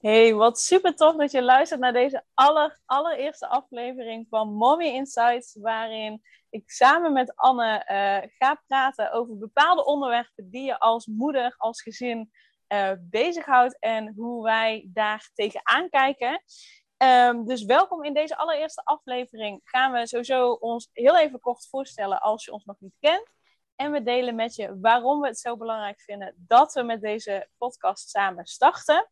Hey, wat super tof dat je luistert naar deze aller, allereerste aflevering van Mommy Insights, waarin ik samen met Anne uh, ga praten over bepaalde onderwerpen die je als moeder, als gezin uh, bezighoudt en hoe wij daar tegenaan kijken. Um, dus welkom in deze allereerste aflevering. Gaan we sowieso ons heel even kort voorstellen als je ons nog niet kent. En we delen met je waarom we het zo belangrijk vinden dat we met deze podcast samen starten.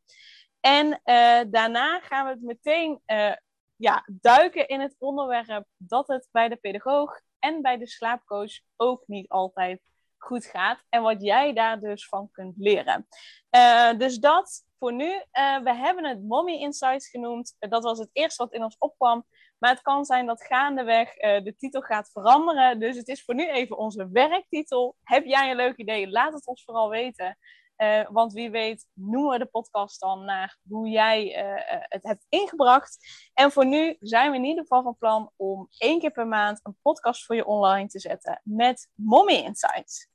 En uh, daarna gaan we het meteen uh, ja, duiken in het onderwerp dat het bij de pedagoog en bij de slaapcoach ook niet altijd goed gaat. En wat jij daar dus van kunt leren. Uh, dus dat voor nu. we hebben het Mommy Insights genoemd. dat was het eerste wat in ons opkwam. Maar het kan zijn dat gaandeweg de titel gaat veranderen. Dus het is voor nu even onze werktitel. Heb jij een leuk idee? Laat het ons vooral weten. Uh, want wie weet noemen we de podcast dan naar hoe jij uh, het hebt ingebracht. En voor nu zijn we in ieder geval van plan om één keer per maand een podcast voor je online te zetten met Mommy Insights.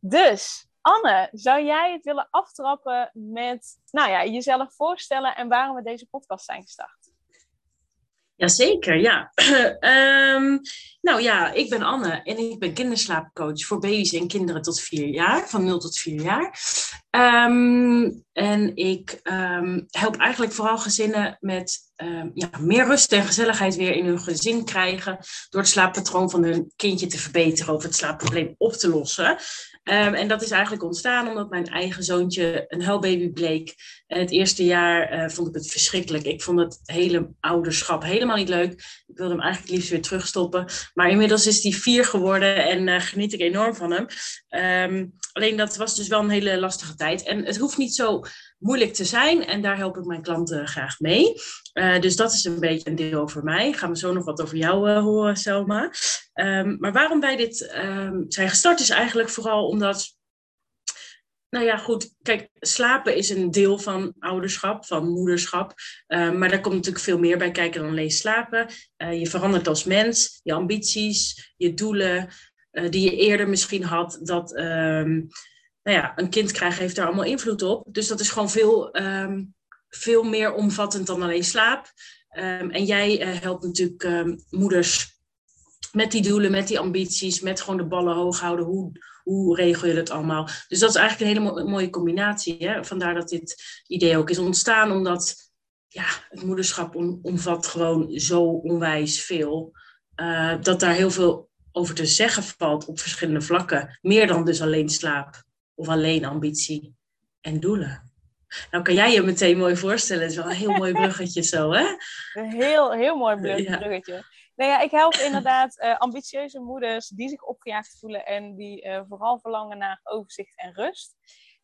Dus Anne, zou jij het willen aftrappen met nou ja, jezelf voorstellen en waarom we deze podcast zijn gestart? Jazeker, ja. um, nou ja, ik ben Anne en ik ben kinderslaapcoach voor baby's en kinderen tot vier jaar, van 0 tot 4 jaar. Um, en ik um, help eigenlijk vooral gezinnen met ja, meer rust en gezelligheid weer in hun gezin krijgen. Door het slaappatroon van hun kindje te verbeteren of het slaapprobleem op te lossen. En dat is eigenlijk ontstaan omdat mijn eigen zoontje een huilbaby bleek. En het eerste jaar uh, vond ik het verschrikkelijk. Ik vond het hele ouderschap helemaal niet leuk. Ik wilde hem eigenlijk liefst weer terugstoppen. Maar inmiddels is hij vier geworden en uh, geniet ik enorm van hem. Alleen dat was dus wel een hele lastige tijd. En het hoeft niet zo moeilijk te zijn. En daar help ik mijn klanten graag mee. Uh, dus dat is een beetje een deel over mij. Gaan we zo nog wat over jou uh, horen, Selma. Um, maar waarom wij dit um, zijn gestart is eigenlijk vooral omdat... Nou ja, goed. Kijk, slapen is een deel van ouderschap, van moederschap. Uh, maar daar komt natuurlijk veel meer bij kijken dan alleen slapen. je verandert als mens, je ambities, je doelen, die je eerder misschien had. Dat um, nou ja, een kind krijgen heeft daar allemaal invloed op. Dus dat is gewoon veel, um, veel meer omvattend dan alleen slaap. Um, en jij uh, helpt natuurlijk moeders met die doelen, met die ambities, met gewoon de ballen hoog houden. Hoe, hoe regel je dat allemaal? Dus dat is eigenlijk een hele mo mooie combinatie. Hè? Vandaar dat dit idee ook is ontstaan, omdat ja, het moederschap om, omvat gewoon zo onwijs veel. Uh, dat daar heel veel over te zeggen valt op verschillende vlakken. Meer dan dus alleen slaap of alleen ambitie en doelen. Nou kan jij je meteen mooi voorstellen. Het is wel een heel mooi bruggetje zo, hè? Een heel, heel mooi bruggetje. Ja. Nou ja, ik help inderdaad uh, ambitieuze moeders die zich opgejaagd voelen en die uh, vooral verlangen naar overzicht en rust.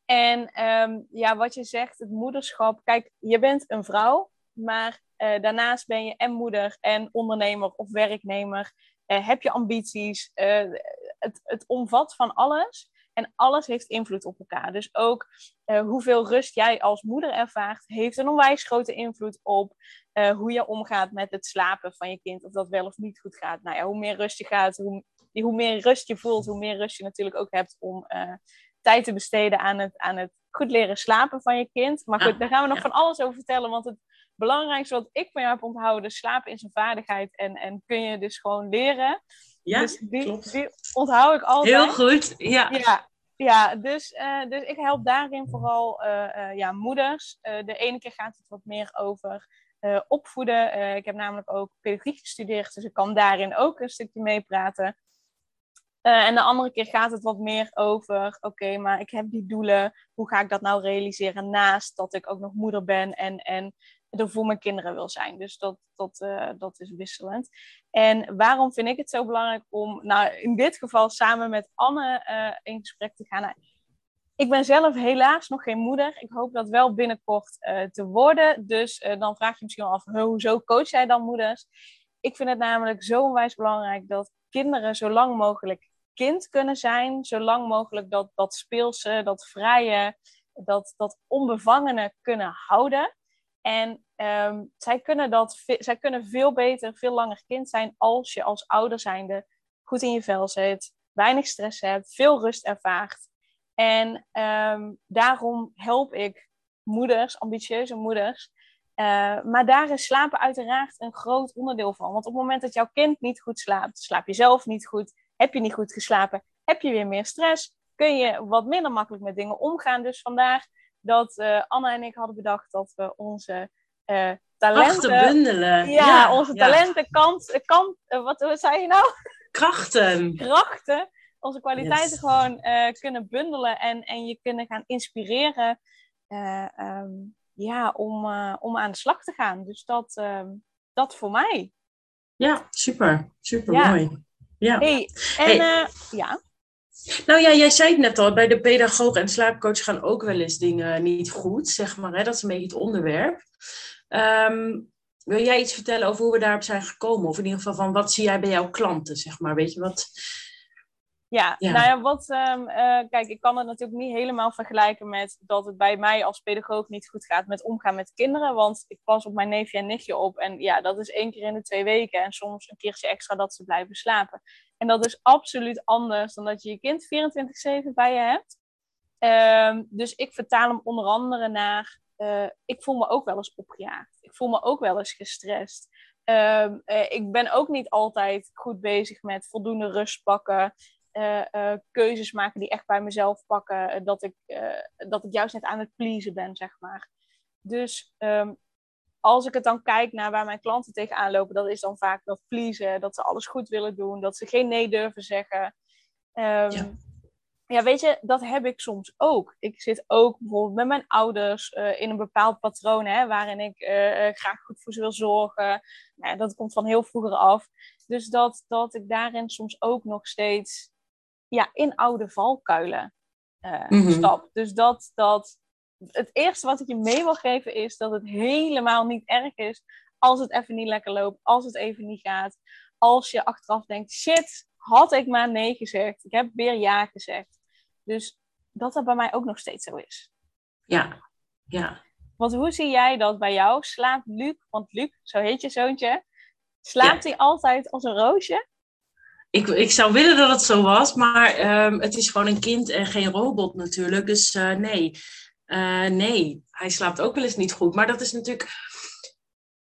En um, ja, wat je zegt, het moederschap. Kijk, je bent een vrouw, maar uh, daarnaast ben je en moeder en ondernemer of werknemer. Heb je ambities. het, het omvat van alles. En alles heeft invloed op elkaar. Dus ook uh, hoeveel rust jij als moeder ervaart, heeft een onwijs grote invloed op uh, hoe je omgaat met het slapen van je kind. Of dat wel of niet goed gaat. Nou ja, hoe meer rust je gaat, hoe, hoe meer rust je voelt, hoe meer rust je natuurlijk ook hebt om uh, tijd te besteden aan het, aan het goed leren slapen van je kind. Maar goed, daar gaan we nog van alles over vertellen. Want het belangrijkste wat ik van jou heb onthouden, slapen is een vaardigheid. En, en kun je dus gewoon leren. Ja, dus die, klopt. die onthoud ik altijd. Heel goed, ja. Ja, ja dus, uh, dus ik help daarin vooral uh, uh, ja, moeders. de ene keer gaat het wat meer over opvoeden. ik heb namelijk ook pedagogiek gestudeerd, dus ik kan daarin ook een stukje meepraten. en de andere keer gaat het wat meer over, oké, maar ik heb die doelen. Hoe ga ik dat nou realiseren naast dat ik ook nog moeder ben en, en er voor mijn kinderen wil zijn. Dus dat, dat, uh, dat is wisselend. En waarom vind ik het zo belangrijk om, nou in dit geval samen met Anne uh, in gesprek te gaan? Nou, ik ben zelf helaas nog geen moeder. Ik hoop dat wel binnenkort uh, te worden. Dus dan vraag je misschien wel af, hoezo coach jij dan moeders? Ik vind het namelijk zo onwijs belangrijk dat kinderen zo lang mogelijk kind kunnen zijn. Zo lang mogelijk dat, dat speelse, dat vrije, dat, dat onbevangene kunnen houden. En um, zij, kunnen dat, zij kunnen veel beter, veel langer kind zijn als je als ouder zijnde goed in je vel zit, weinig stress hebt, veel rust ervaart. En um, daarom help ik moeders, ambitieuze moeders. Uh, maar daar is slapen uiteraard een groot onderdeel van. Want op het moment dat jouw kind niet goed slaapt, slaap je zelf niet goed, heb je niet goed geslapen, heb je weer meer stress, kun je wat minder makkelijk met dingen omgaan. Dus vandaar dat uh, Anna en ik hadden bedacht dat we onze uh, talenten... bundelen. Ja, ja onze talenten, kant, kant wat, wat zei je nou? Krachten. Krachten. Onze kwaliteiten yes. gewoon kunnen bundelen en, en je kunnen gaan inspireren. Um, ja, om, om aan de slag te gaan. Dus dat, uh, dat voor mij. Ja, super. Super ja. mooi. Ja. Hey, en hey. Ja. Nou ja, jij zei het net al, bij de pedagoog en slaapcoach gaan ook wel eens dingen niet goed, zeg maar. Hè? Dat is een beetje het onderwerp. Um, wil jij iets vertellen over hoe we daarop zijn gekomen? Of in ieder geval van wat zie jij bij jouw klanten, zeg maar? Weet je wat, ja, nou ja, wat, um, uh, kijk, ik kan het natuurlijk niet helemaal vergelijken met dat het bij mij als pedagoog niet goed gaat met omgaan met kinderen. Want ik pas op mijn neefje en nichtje op en ja, dat is één keer in de twee weken en soms een keertje extra dat ze blijven slapen. En dat is absoluut anders dan dat je je kind 24-7 bij je hebt. Um, dus ik vertaal hem onder andere naar, uh, ik voel me ook wel eens opgejaagd. Ik voel me ook wel eens gestrest. Um, uh, ik ben ook niet altijd goed bezig met voldoende rust pakken. Uh, keuzes maken die echt bij mezelf pakken. Dat, ik, dat ik juist net aan het pleasen ben, zeg maar. Dus um, als ik het dan kijk naar waar mijn klanten tegenaan lopen, dat is dan vaak dat pleasen, dat ze alles goed willen doen, dat ze geen nee durven zeggen. Um, ja. Ja. weet je, dat heb ik soms ook. Ik zit ook bijvoorbeeld met mijn ouders in een bepaald patroon, hè, waarin ik graag goed voor ze wil zorgen. Nou, dat komt van heel vroeger af. Dus dat, dat ik daarin soms ook nog steeds ja, in oude valkuilen uh, mm -hmm. stap. Dus dat, dat het eerste wat ik je mee wil geven is dat het helemaal niet erg is als het even niet lekker loopt, als het even niet gaat. Als je achteraf denkt, shit, had ik maar nee gezegd. Ik heb weer ja gezegd. Dus dat dat bij mij ook nog steeds zo is. Ja, ja. Want hoe zie jij dat bij jou? Slaapt Luc, want Luc, zo heet je zoontje, slaapt ja. hij altijd als een roosje? ik, ik zou willen dat het zo was, maar um, het is gewoon een kind en geen robot natuurlijk. Dus uh, nee. Uh, nee, hij slaapt ook wel eens niet goed. Maar dat is natuurlijk.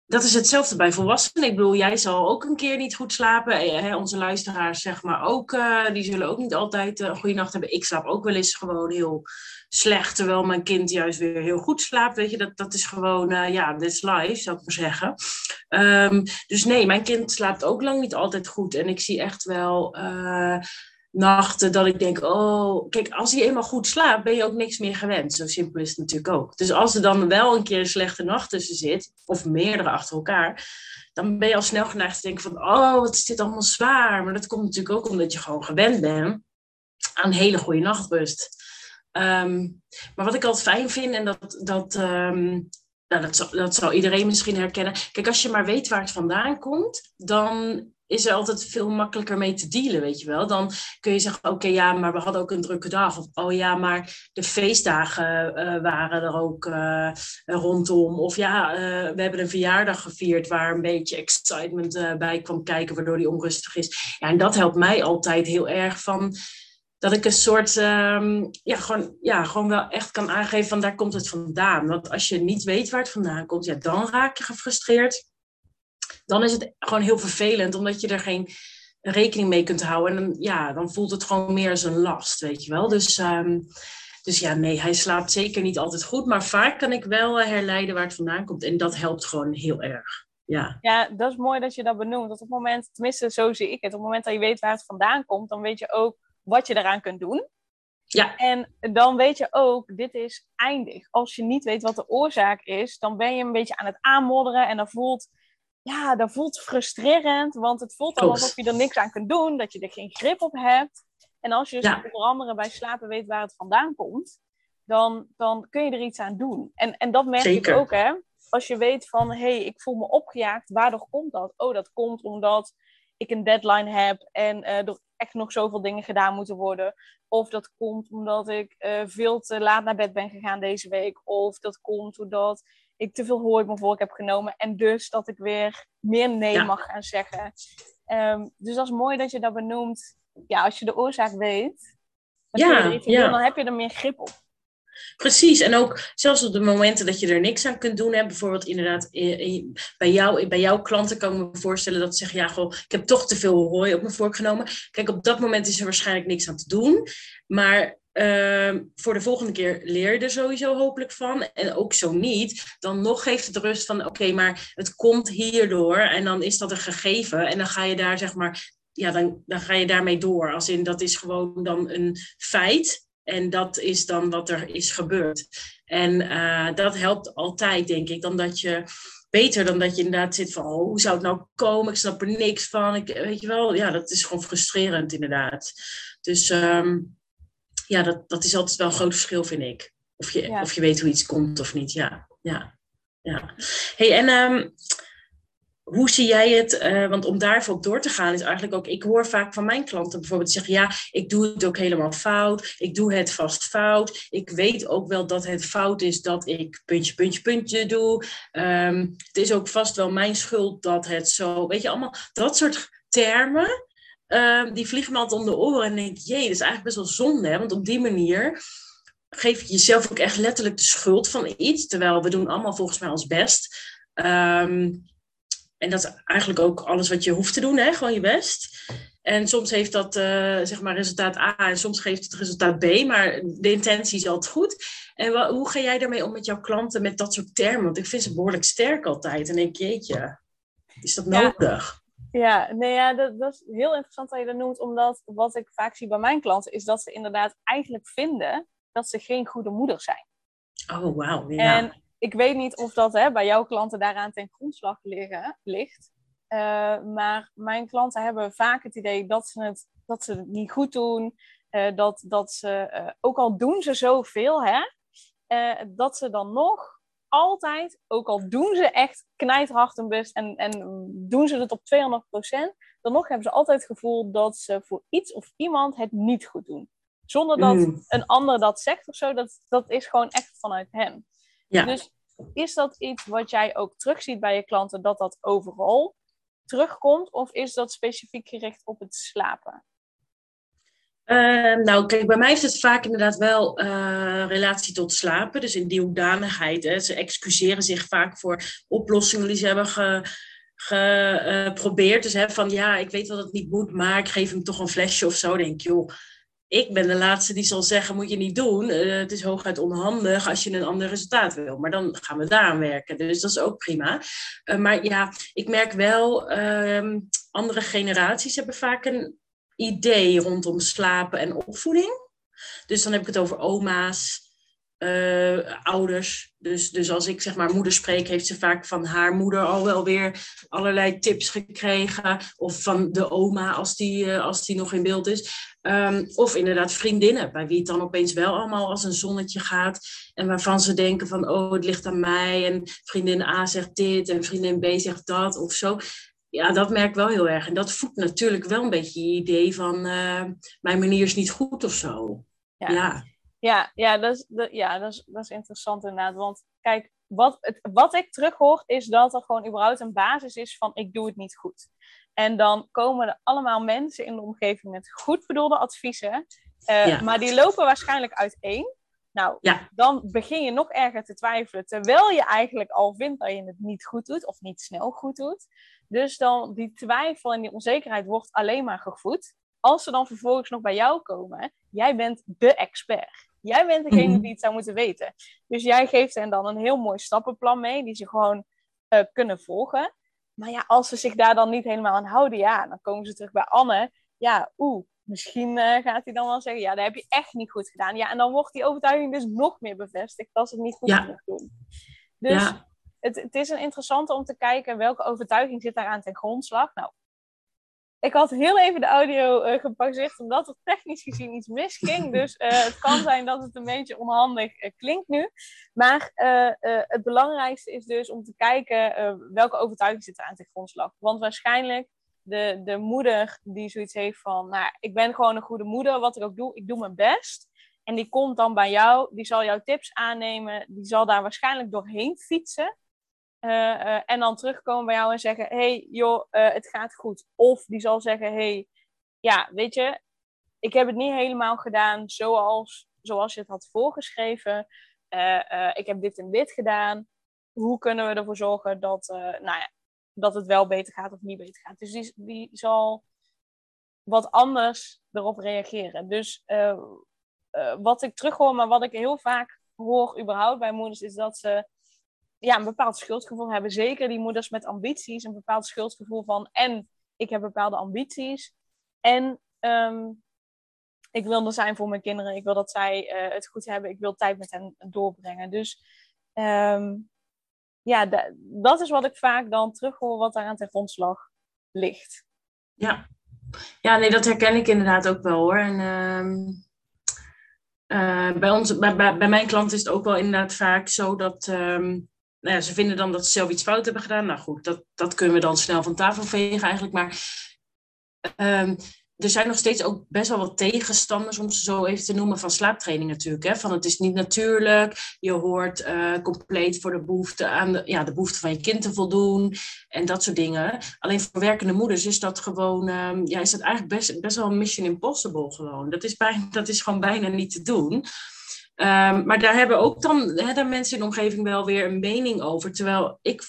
Dat is hetzelfde bij volwassenen. Ik bedoel, jij zal ook een keer niet goed slapen. Eh, onze luisteraars, zeg maar, ook. Uh, die zullen ook niet altijd een goede nacht hebben. Ik slaap ook wel eens gewoon heel slecht, terwijl mijn kind juist weer heel goed slaapt. Weet je, dat, dat is gewoon, uh, ja, is life, zou ik maar zeggen. Um, dus nee, mijn kind slaapt ook lang niet altijd goed. En ik zie echt wel nachten dat ik denk, oh, kijk, als hij eenmaal goed slaapt, ben je ook niks meer gewend. Zo simpel is het natuurlijk ook. Dus als er dan wel een keer een slechte nacht tussen zit, of meerdere achter elkaar, dan ben je al snel geneigd te denken van, oh, wat is dit allemaal zwaar. Maar dat komt natuurlijk ook omdat je gewoon gewend bent aan hele goede nachtrust. Um, maar wat ik altijd fijn vind, en dat, dat, um, nou, dat, zal, dat zal iedereen misschien herkennen. Kijk, als je maar weet waar het vandaan komt, dan is er altijd veel makkelijker mee te dealen, weet je wel. Dan kun je zeggen, oké, ja, maar we hadden ook een drukke dag. Of, oh ja, maar de feestdagen uh, waren er ook uh, rondom. Of ja, uh, we hebben een verjaardag gevierd waar een beetje excitement bij kwam kijken, waardoor die onrustig is. Ja, en dat helpt mij altijd heel erg van dat ik een soort, um, ja, gewoon, ja, gewoon wel echt kan aangeven van daar komt het vandaan. Want als je niet weet waar het vandaan komt, ja, dan raak je gefrustreerd. Dan is het gewoon heel vervelend, omdat je er geen rekening mee kunt houden. En dan, ja, dan voelt het gewoon meer als een last, weet je wel. Dus, um, dus ja, nee, hij slaapt zeker niet altijd goed. Maar vaak kan ik wel herleiden waar het vandaan komt. En dat helpt gewoon heel erg. Ja. ja, dat is mooi dat je dat benoemt. Dat op het moment, tenminste zo zie ik het, op het moment dat je weet waar het vandaan komt, dan weet je ook wat je eraan kunt doen. Ja. En dan weet je ook, dit is eindig. Als je niet weet wat de oorzaak is, dan ben je een beetje aan het aanmodderen en dan voelt, ja, dat voelt frustrerend, want het voelt dan alsof je er niks aan kunt doen, dat je er geen grip op hebt. En als je dus ja. onder andere bij slapen weet waar het vandaan komt, dan, dan kun je er iets aan doen. En, en dat merk Zeker. ik ook, hè. Als je weet van, hé, hey, ik voel me opgejaagd, waardoor komt dat? Oh, dat komt omdat ik een deadline heb en uh, er echt nog zoveel dingen gedaan moeten worden. Of dat komt omdat ik uh, veel te laat naar bed ben gegaan deze week. Of dat komt doordat ik te veel hooi me voor ik heb genomen. En dus dat ik weer meer nee ja. mag gaan zeggen. Um, dus dat is mooi dat je dat benoemt. Ja, als je de oorzaak weet, ja, ja. Doen, dan heb je er meer grip op. Precies, en ook zelfs op de momenten dat je er niks aan kunt doen. Hè, bijvoorbeeld inderdaad bij, jou, bij jouw klanten kan ik me voorstellen dat ze zeggen... ja, goh, ik heb toch te veel hooi op me voorgenomen. Kijk, op dat moment is er waarschijnlijk niks aan te doen. Maar Ehm, voor de volgende keer leer je er sowieso hopelijk van. En ook zo niet, dan nog geeft het rust van oké, maar het komt hierdoor. En dan is dat een gegeven. En dan ga je daar zeg maar, ja, dan, dan ga je daarmee door. Als in dat is gewoon dan een feit. En dat is dan wat er is gebeurd. En uh, dat helpt altijd, denk ik, dan dat je beter dan dat je inderdaad zit van, oh, hoe zou het nou komen? Ik snap er niks van. Ik, weet je wel, ja, dat is gewoon frustrerend inderdaad. Dus um, ja, dat, dat is altijd wel een groot verschil, vind ik. Of je, of je weet hoe iets komt of niet. Ja, ja, ja. hey, en um, hoe zie jij het? Uh, want om daarvoor op door te gaan is eigenlijk ook... Ik hoor vaak van mijn klanten bijvoorbeeld zeggen... Ja, ik doe het ook helemaal fout. Ik doe het vast fout. Ik weet ook wel dat het fout is dat ik puntje, puntje, puntje doe. Um, het is ook vast wel mijn schuld dat het zo... Weet je, allemaal dat soort termen Ehm, die altijd om de oren en denk jee, dat is eigenlijk best wel zonde. Hè? Want op die manier geef je jezelf ook echt letterlijk de schuld van iets. Terwijl we doen allemaal volgens mij ons best. Ehm, en dat is eigenlijk ook alles wat je hoeft te doen, hè? gewoon je best. En soms heeft dat uh, zeg maar resultaat A en soms geeft het resultaat B, maar de intentie is altijd goed. En hoe ga jij daarmee om met jouw klanten met dat soort termen? Want ik vind ze behoorlijk sterk altijd. En denk, jeetje, is dat nodig? Ja, nee, ja dat, dat, is heel interessant dat je dat noemt, omdat wat ik vaak zie bij mijn klanten is dat ze inderdaad eigenlijk vinden dat ze geen goede moeder zijn. Oh, wauw. Ja. En ik weet niet of dat hè, bij jouw klanten daaraan ten grondslag liggen, ligt. Uh, maar mijn klanten hebben vaak het idee dat ze het, dat ze het niet goed doen. Uh, dat, dat ze, uh, ook al doen ze zoveel, hè, dat ze dan nog altijd, ook al doen ze echt knijthard hun best en, en doen ze het op 200%, dan nog hebben ze altijd het gevoel dat ze voor iets of iemand het niet goed doen. Zonder dat mm. een ander dat zegt of zo, dat, dat is gewoon echt vanuit hen. Ja. Dus is dat iets wat jij ook terugziet bij je klanten, dat dat overal terugkomt? Of is dat specifiek gericht op het slapen? Ehm, nou, kijk, bij mij is het vaak inderdaad wel uh, relatie tot slapen. Dus in die hoedanigheid. Hè, ze excuseren zich vaak voor oplossingen die ze hebben geprobeerd. dus hè, van ja, ik weet dat het niet moet, maar ik geef hem toch een flesje of zo. Denk joh, ik ben de laatste die zal zeggen, moet je niet doen. Uh, het is hooguit onhandig als je een ander resultaat wil. Maar dan gaan we daaraan werken. Dus dat is ook prima. Maar ja, ik merk wel, uh, andere generaties hebben vaak een idee rondom slapen en opvoeding. Dus dan heb ik het over oma's, uh, ouders. Dus, dus als ik zeg maar moeder spreek, heeft ze vaak van haar moeder al wel weer allerlei tips gekregen. Of van de oma als die, uh, als die nog in beeld is. Um, of inderdaad vriendinnen, bij wie het dan opeens wel allemaal als een zonnetje gaat. En waarvan ze denken van, oh, het ligt aan mij. En vriendin A zegt dit en vriendin B zegt dat of zo ja, dat merk ik wel heel erg. En dat voedt natuurlijk wel een beetje je idee van uh, mijn manier is niet goed of zo. Ja, ja. ja, ja, dat, is, dat, ja dat, is, dat is interessant inderdaad. Want kijk, wat, het, wat ik terughoor is dat er gewoon überhaupt een basis is van ik doe het niet goed. En dan komen er allemaal mensen in de omgeving met goed bedoelde adviezen. Uh, Maar die lopen waarschijnlijk uiteen. Nou, ja. dan begin je nog erger te twijfelen, terwijl je eigenlijk al vindt dat je het niet goed doet of niet snel goed doet. Dus dan die twijfel en die onzekerheid wordt alleen maar gevoed. Als ze dan vervolgens nog bij jou komen, jij bent de expert. Jij bent degene mhm. die het zou moeten weten. Dus jij geeft hen dan een heel mooi stappenplan mee, die ze gewoon uh, kunnen volgen. Maar ja, als ze zich daar dan niet helemaal aan houden, ja, dan komen ze terug bij Anne. Ja, oeh, misschien uh, gaat hij dan wel zeggen, ja, dat heb je echt niet goed gedaan. Ja, en dan wordt die overtuiging dus nog meer bevestigd dat ze het niet goed ja. doen. Dus ja het, het is een interessante om te kijken welke overtuiging zit daaraan ten grondslag. Nou, ik had heel even de audio uh, gepauzeerd omdat er technisch gezien iets misging. Dus uh, het kan zijn dat het een beetje onhandig uh, klinkt nu. Maar het belangrijkste is dus om te kijken welke overtuiging zit er aan ten grondslag. Want waarschijnlijk de, de moeder die zoiets heeft van... Nou, ik ben gewoon een goede moeder, wat ik ook doe, ik doe mijn best. En die komt dan bij jou, die zal jouw tips aannemen. Die zal daar waarschijnlijk doorheen fietsen. Eh, eh, en dan terugkomen bij jou en zeggen: hey, joh, uh, het gaat goed. Of die zal zeggen: hey, ja, weet je, ik heb het niet helemaal gedaan zoals zoals je het had voorgeschreven. ik heb dit en dit gedaan. Hoe kunnen we ervoor zorgen dat, nou ja, dat het wel beter gaat of niet beter gaat? Dus die, die zal wat anders erop reageren. Dus wat ik terughoor, maar wat ik heel vaak hoor überhaupt bij moeders, is dat ze ja, een bepaald schuldgevoel hebben. Zeker die moeders met ambities, een bepaald schuldgevoel van en ik heb bepaalde ambities. En um, ik wil er zijn voor mijn kinderen. Ik wil dat zij uh, het goed hebben. Ik wil tijd met hen doorbrengen. Dus um, ja, dat is wat ik vaak dan terughoor wat daar aan ten grondslag ligt. Ja. ja, nee, dat herken ik inderdaad ook wel hoor. En um, uh, bij, ons, bij, bij, mijn klant is het ook wel inderdaad vaak zo dat nou ze vinden dan dat ze zelf iets fout hebben gedaan. Nou goed, dat, dat kunnen we dan snel van tafel vegen eigenlijk. Maar um, er zijn nog steeds ook best wel wat tegenstanders, om ze zo even te noemen, van slaaptraining natuurlijk. Hè? Van het is niet natuurlijk, je hoort uh, compleet voor de behoefte aan de, ja, de behoefte van je kind te voldoen en dat soort dingen. Alleen voor werkende moeders is dat gewoon, um, ja, is dat eigenlijk best, best wel een mission impossible gewoon. Dat is, bijna, dat is gewoon bijna niet te doen. Um, maar daar hebben ook dan hè, de mensen in de omgeving wel weer een mening over. Terwijl ik,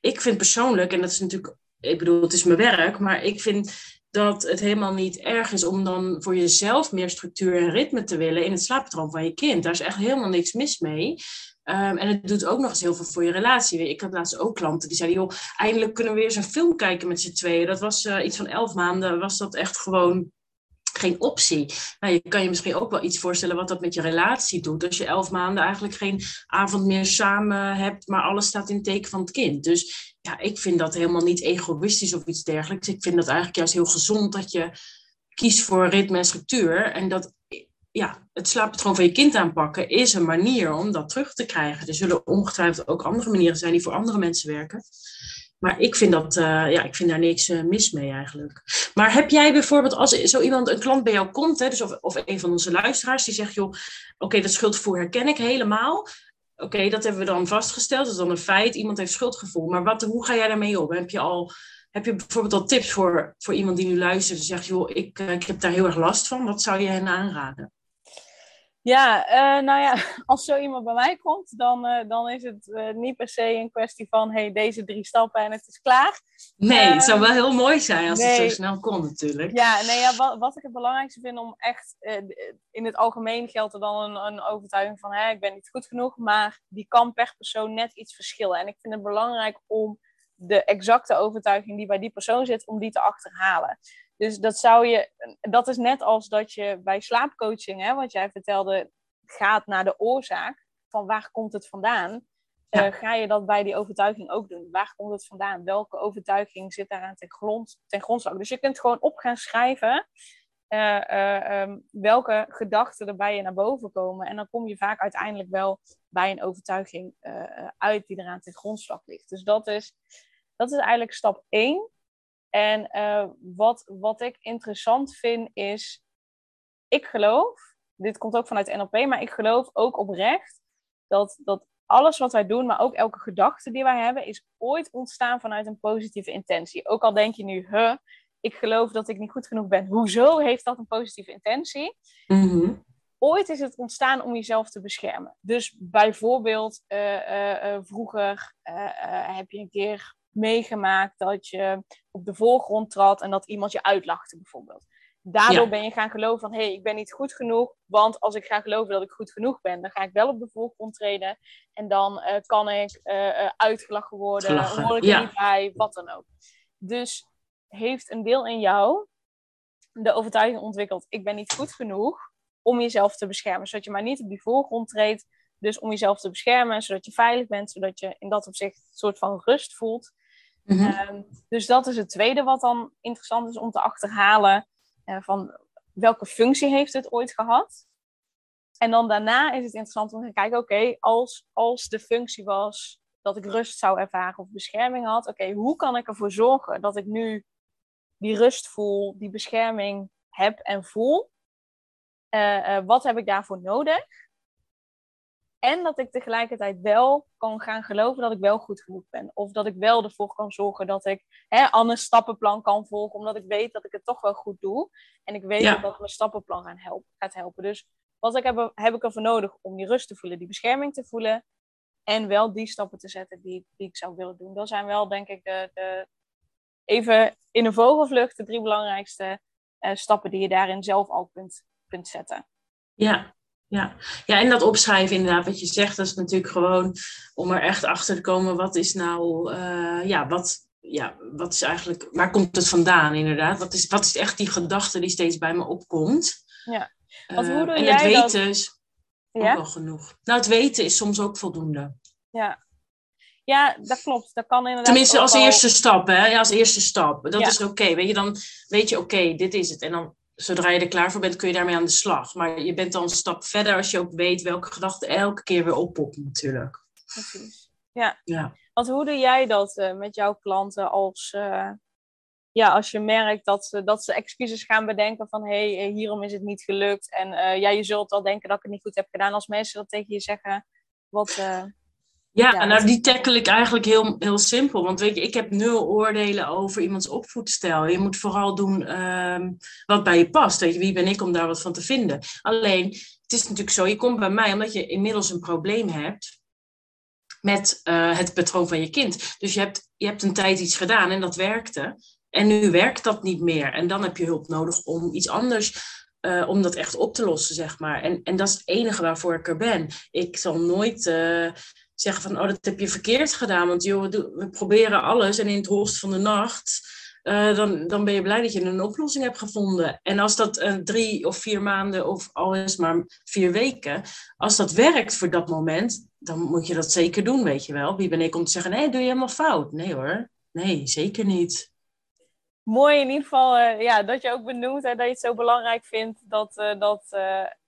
ik vind persoonlijk, en dat is natuurlijk, ik bedoel, het is mijn werk, maar ik vind dat het helemaal niet erg is om dan voor jezelf meer structuur en ritme te willen in het slaappatroon van je kind. Daar is echt helemaal niks mis mee. Um, en het doet ook nog eens heel veel voor je relatie. Ik had laatst ook klanten die zeiden, joh, eindelijk kunnen we weer eens een film kijken met z'n tweeën. Dat was uh, iets van elf maanden, was dat echt gewoon geen optie. Nou, je kan je misschien ook wel iets voorstellen wat dat met je relatie doet. Als je elf maanden eigenlijk geen avond meer samen hebt, maar alles staat in teken van het kind. Dus ja, ik vind dat helemaal niet egoïstisch of iets dergelijks. Ik vind dat eigenlijk juist heel gezond dat je kiest voor ritme en structuur. En dat ja, het slaappatroon van je kind aanpakken is een manier om dat terug te krijgen. Er zullen ongetwijfeld ook andere manieren zijn die voor andere mensen werken. Maar ik vind, dat, uh, ja, ik vind daar niks uh, mis mee eigenlijk. Maar heb jij bijvoorbeeld, als zo iemand, een klant bij jou komt, hè, dus of, of een van onze luisteraars, die zegt, joh, oké, dat schuldgevoel herken ik helemaal. Oké, dat hebben we dan vastgesteld, dat is dan een feit, iemand heeft schuldgevoel. Maar wat, hoe ga jij daarmee om? Heb je, al, heb je bijvoorbeeld al tips voor, voor iemand die nu luistert en zegt, joh, ik, uh, ik heb daar heel erg last van. Wat zou je hen aanraden? Ja, uh, nou ja, als zo iemand bij mij komt, dan, uh, dan is het uh, niet per se een kwestie van hey, deze drie stappen en het is klaar. Nee, het zou wel heel mooi zijn als nee, het zo snel kon natuurlijk. Ja, nee, ja, wat, wat ik het belangrijkste vind om echt, in het algemeen geldt er dan een, een overtuiging van hey, ik ben niet goed genoeg, maar die kan per persoon net iets verschillen. En ik vind het belangrijk om de exacte overtuiging die bij die persoon zit, om die te achterhalen. Dus dat zou je, dat is net als dat je bij slaapcoaching, hè, wat jij vertelde, gaat naar de oorzaak van waar komt het vandaan. Ja. Uh, ga je dat bij die overtuiging ook doen? Waar komt het vandaan? Welke overtuiging zit daaraan ten, grond, ten grondslag? Dus je kunt gewoon op gaan schrijven uh, uh, um, welke gedachten er bij je naar boven komen. En dan kom je vaak uiteindelijk wel bij een overtuiging uit die eraan ten grondslag ligt. Dus dat is, dat is eigenlijk stap 1. En uh, wat, wat ik interessant vind is, ik geloof, dit komt ook vanuit NLP, maar ik geloof ook oprecht dat, dat alles wat wij doen, maar ook elke gedachte die wij hebben, is ooit ontstaan vanuit een positieve intentie. Ook al denk je nu, huh, ik geloof dat ik niet goed genoeg ben. Hoezo heeft dat een positieve intentie? Mm-hmm. Ooit is het ontstaan om jezelf te beschermen. Dus bijvoorbeeld, uh, uh, vroeger heb je een keer meegemaakt dat je op de voorgrond trad en dat iemand je uitlachte bijvoorbeeld. Daardoor ben je gaan geloven van, hé, hey, ik ben niet goed genoeg, want als ik ga geloven dat ik goed genoeg ben, dan ga ik wel op de voorgrond treden en dan uh, kan ik uh, uitgelachen worden, Gelachen. hoor ik er niet bij, wat dan ook. Dus heeft een deel in jou de overtuiging ontwikkeld, ik ben niet goed genoeg om jezelf te beschermen, zodat je maar niet op die voorgrond treedt, dus om jezelf te beschermen, zodat je veilig bent, zodat je in dat opzicht een soort van rust voelt. Mm dus dat is het tweede wat dan interessant is om te achterhalen. Uh, van welke functie heeft het ooit gehad? En dan daarna is het interessant om te kijken, oké, als, als de functie was dat ik rust zou ervaren of bescherming had, oké, hoe kan ik ervoor zorgen dat ik nu die rust voel, die bescherming heb en voel? Uh, uh, wat heb ik daarvoor nodig? En dat ik tegelijkertijd wel kan gaan geloven dat ik wel goed genoeg ben. Of dat ik wel ervoor kan zorgen dat ik hè, Anne's stappenplan kan volgen. Omdat ik weet dat ik het toch wel goed doe. En ik weet dat dat mijn stappenplan gaan helpen, gaat helpen. Dus wat ik heb, heb ik ervoor nodig om die rust te voelen, die bescherming te voelen. En wel die stappen te zetten die, die ik zou willen doen. Dat zijn wel, denk ik, de, de even in een vogelvlucht de drie belangrijkste uh, stappen die je daarin zelf al kunt, kunt zetten. Ja, ja. ja, en dat opschrijven inderdaad, wat je zegt, dat is natuurlijk gewoon om er echt achter te komen, wat is nou, uh, ja, wat, ja, wat is eigenlijk, waar komt het vandaan inderdaad? Wat is, wat is echt die gedachte die steeds bij me opkomt? Ja, want hoe uh, doe en jij het weten dat? is Ja? ook wel genoeg. Nou, het weten is soms ook voldoende. Ja. ja, dat klopt. Dat kan inderdaad Tenminste, als al- eerste stap, hè? Ja, als eerste stap. Dat Ja. is oké. Weet je, dan weet je, oké, dit is het. En dan, zodra je er klaar voor bent, kun je daarmee aan de slag. Maar je bent dan een stap verder als je ook weet welke gedachte elke keer weer oppopt, natuurlijk. Precies. Ja. Want hoe doe jij dat eh, met jouw klanten als, eh, ja, als je merkt dat ze, dat ze excuses gaan bedenken van hé, hey, eh, hierom is het niet gelukt. En ja, je zult wel denken dat ik het niet goed heb gedaan als mensen dat tegen je zeggen. Wat, Ja, Ja, nou die tackle ik eigenlijk heel, heel simpel. Want weet je, ik heb nul oordelen over iemands opvoedstijl. Je moet vooral doen ehm, wat bij je past. Weet je, wie ben ik om daar wat van te vinden? Alleen, het is natuurlijk zo, je komt bij mij omdat je inmiddels een probleem hebt met eh, het patroon van je kind. Dus je hebt, je hebt een tijd iets gedaan en dat werkte. En nu werkt dat niet meer. En dan heb je hulp nodig om iets anders, eh, om dat echt op te lossen, zeg maar. En, en dat is het enige waarvoor ik er ben. Ik zal nooit eh, zeggen van, oh, dat heb je verkeerd gedaan. Want joh, we, proberen alles en in het holst van de nacht... eh, dan, dan ben je blij dat je een oplossing hebt gevonden. En als dat eh, drie of vier maanden of al is maar vier weken, als dat werkt voor dat moment, dan moet je dat zeker doen, weet je wel. Wie ben ik om te zeggen, nee, doe je helemaal fout? Nee hoor, nee, zeker niet. mooi in ieder geval eh, ja, dat je ook benoemt hè, dat je het zo belangrijk vindt dat, dat,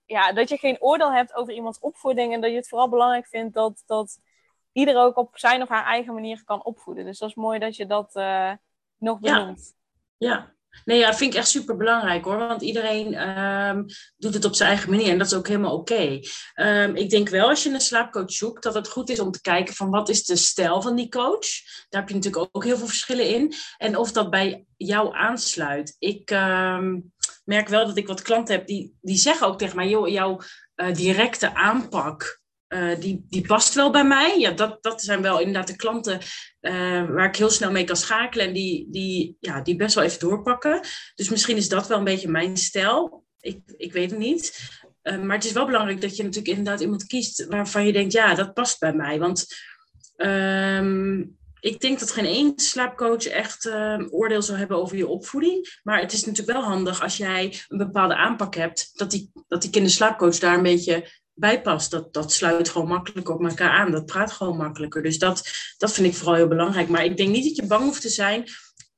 ja, dat je geen oordeel hebt over iemands opvoeding. En dat je het vooral belangrijk vindt dat, dat ieder ook op zijn of haar eigen manier kan opvoeden. Dus dat is mooi dat je dat eh, nog Ja. benoemt. Ja, nee, ja, vind ik echt super belangrijk hoor. Want iedereen ehm, doet het op zijn eigen manier en dat is ook helemaal oké. Ehm, ik denk wel als je een slaapcoach zoekt, dat het goed is om te kijken van wat is de stijl van die coach. Daar heb je natuurlijk ook heel veel verschillen in. En of dat bij jou aansluit. Ik ehm, merk wel dat ik wat klanten heb die, die zeggen ook tegen mij, joh, jouw eh, directe aanpak. Eh, die, die past wel bij mij. Ja, dat, dat zijn wel inderdaad de klanten eh, waar ik heel snel mee kan schakelen en die, die, ja, die best wel even doorpakken. Dus misschien is dat wel een beetje mijn stijl. Ik, ik weet het niet. Eh, maar het is wel belangrijk dat je natuurlijk inderdaad iemand kiest waarvan je denkt, ja, dat past bij mij. Want ehm, ik denk dat geen één slaapcoach echt ehm, oordeel zou hebben over je opvoeding. Maar het is natuurlijk wel handig als jij een bepaalde aanpak hebt, dat die, dat die kinderslaapcoach daar een beetje bij past. Dat, dat sluit gewoon makkelijker op elkaar aan. Dat praat gewoon makkelijker. Dus dat, dat vind ik vooral heel belangrijk. Maar ik denk niet dat je bang hoeft te zijn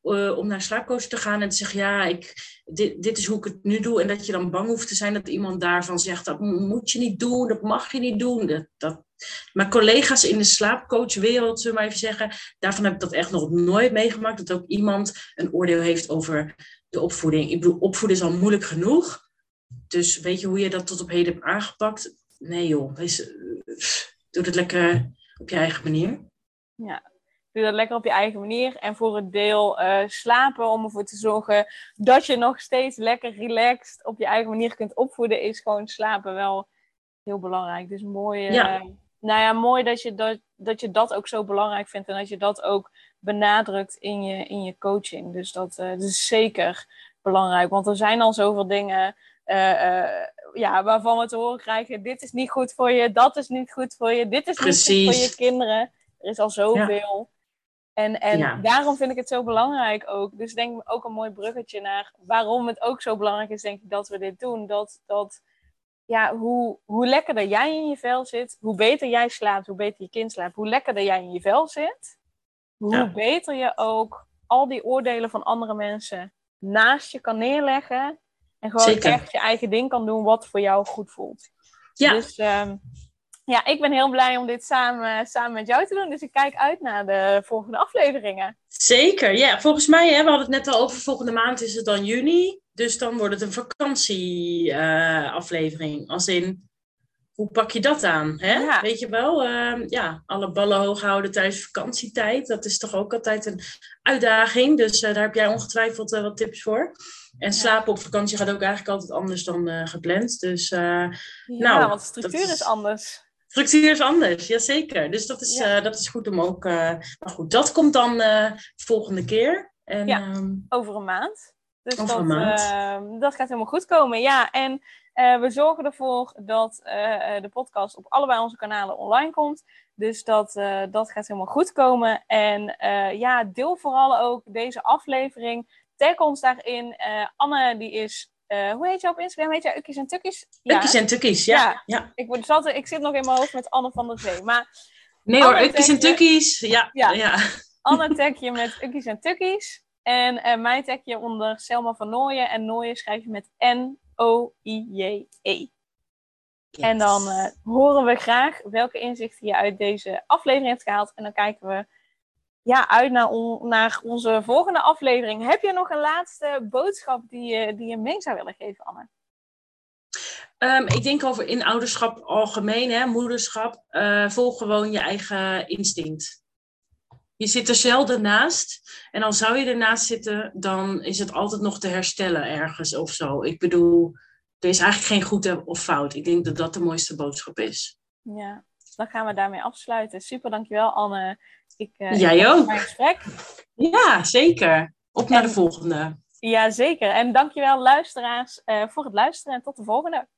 eh, om naar slaapcoach te gaan en te zeggen: Ja, ik, dit, dit is hoe ik het nu doe. En dat je dan bang hoeft te zijn dat iemand daarvan zegt: Dat moet je niet doen, dat mag je niet doen. Dat, dat... Maar collega's in de slaapcoachwereld, zullen we maar even zeggen, daarvan heb ik dat echt nog nooit meegemaakt. Dat ook iemand een oordeel heeft over de opvoeding. Ik bedoel, opvoeden is al moeilijk genoeg. Dus weet je hoe je dat tot op heden hebt aangepakt? Nee joh, wees, eh, doe het lekker op je eigen manier. Ja, doe dat lekker op je eigen manier. En voor het deel eh, slapen, om ervoor te zorgen dat je nog steeds lekker relaxed op je eigen manier kunt opvoeden, is gewoon slapen wel heel belangrijk. Dus mooi, eh, Ja. nou ja, mooi dat je dat, dat je dat ook zo belangrijk vindt en dat je dat ook benadrukt in je, in je coaching. Dus dat, dat is zeker belangrijk, want er zijn al zoveel dingen. Ja, waarvan we te horen krijgen: dit is niet goed voor je, dat is niet goed voor je, dit is niet goed voor je kinderen. Er is al zoveel. En, en Ja. daarom vind ik het zo belangrijk ook. Dus denk ook een mooi bruggetje naar waarom het ook zo belangrijk is, denk ik, dat we dit doen. Dat, dat ja, hoe, hoe lekkerder jij in je vel zit, hoe beter jij slaapt, hoe beter je kind slaapt, hoe lekkerder jij in je vel zit, hoe Ja. beter je ook al die oordelen van andere mensen naast je kan neerleggen. En gewoon Zeker. echt je eigen ding kan doen wat voor jou goed voelt. Ja, Dus ehm, ja, ik ben heel blij om dit samen, samen met jou te doen. Dus ik kijk uit naar de volgende afleveringen. zeker. Ja, volgens mij, hè, we hadden het net al over, volgende maand is het dan juni. Dus dan wordt het een vakantieaflevering. Als in, hoe pak je dat aan? Hè? Weet je wel, uh, ja, alle ballen hoog houden tijdens vakantietijd. Dat is toch ook altijd een uitdaging. Dus uh, daar heb jij ongetwijfeld uh, wat tips voor. En slapen op vakantie gaat ook eigenlijk altijd anders dan gepland. Dus, ja, nou, want de structuur is, is anders. Structuur is anders, jazeker. Dus dat is, ja. dat is goed om ook. maar goed, dat komt dan de volgende keer. En, ja, ehm, over een maand. Dus over dat, een maand. Ehm, dat gaat helemaal goed komen. Ja, en uh, we zorgen ervoor dat uh, de podcast op allebei onze kanalen online komt. Dus dat, uh, dat gaat helemaal goed komen. En ja, deel vooral ook deze aflevering. Tag ons daarin. Anne, die is. hoe heet je op Instagram? Heet je Ukkies en Tukkies? Ja. Ukkies en Tukkies, ja. ja. ja. Ik, word, zat, ik zit nog in mijn hoofd met Anne van der Zee. Maar nee hoor, Ukkies en Tukkies. Ja. ja. ja. Anne tag je met Ukkies en Tukkies. En mij tag je onder Selma van Nooyen. En Nooyen schrijf je met N-O-I-J-E. En dan uh, horen we graag welke inzichten je uit deze aflevering hebt gehaald. En dan kijken we ja, uit naar, on naar onze volgende aflevering. Heb je nog een laatste boodschap die je, die je mee zou willen geven, Anne? Um, ik denk over in ouderschap algemeen, hè, moederschap. Uh, volg gewoon je eigen instinct. Je zit er zelden naast. En al zou je ernaast zitten, dan is het altijd nog te herstellen ergens of zo. Ik bedoel, er is eigenlijk geen goed of fout. Ik denk dat dat de mooiste boodschap is. Ja, dan gaan we daarmee afsluiten. Super, dankjewel Anne. Ik, uh, Jij ook. Mijn gesprek. Ja, zeker. Op naar de volgende. Ja, zeker. En dankjewel luisteraars uh, voor het luisteren en tot de volgende.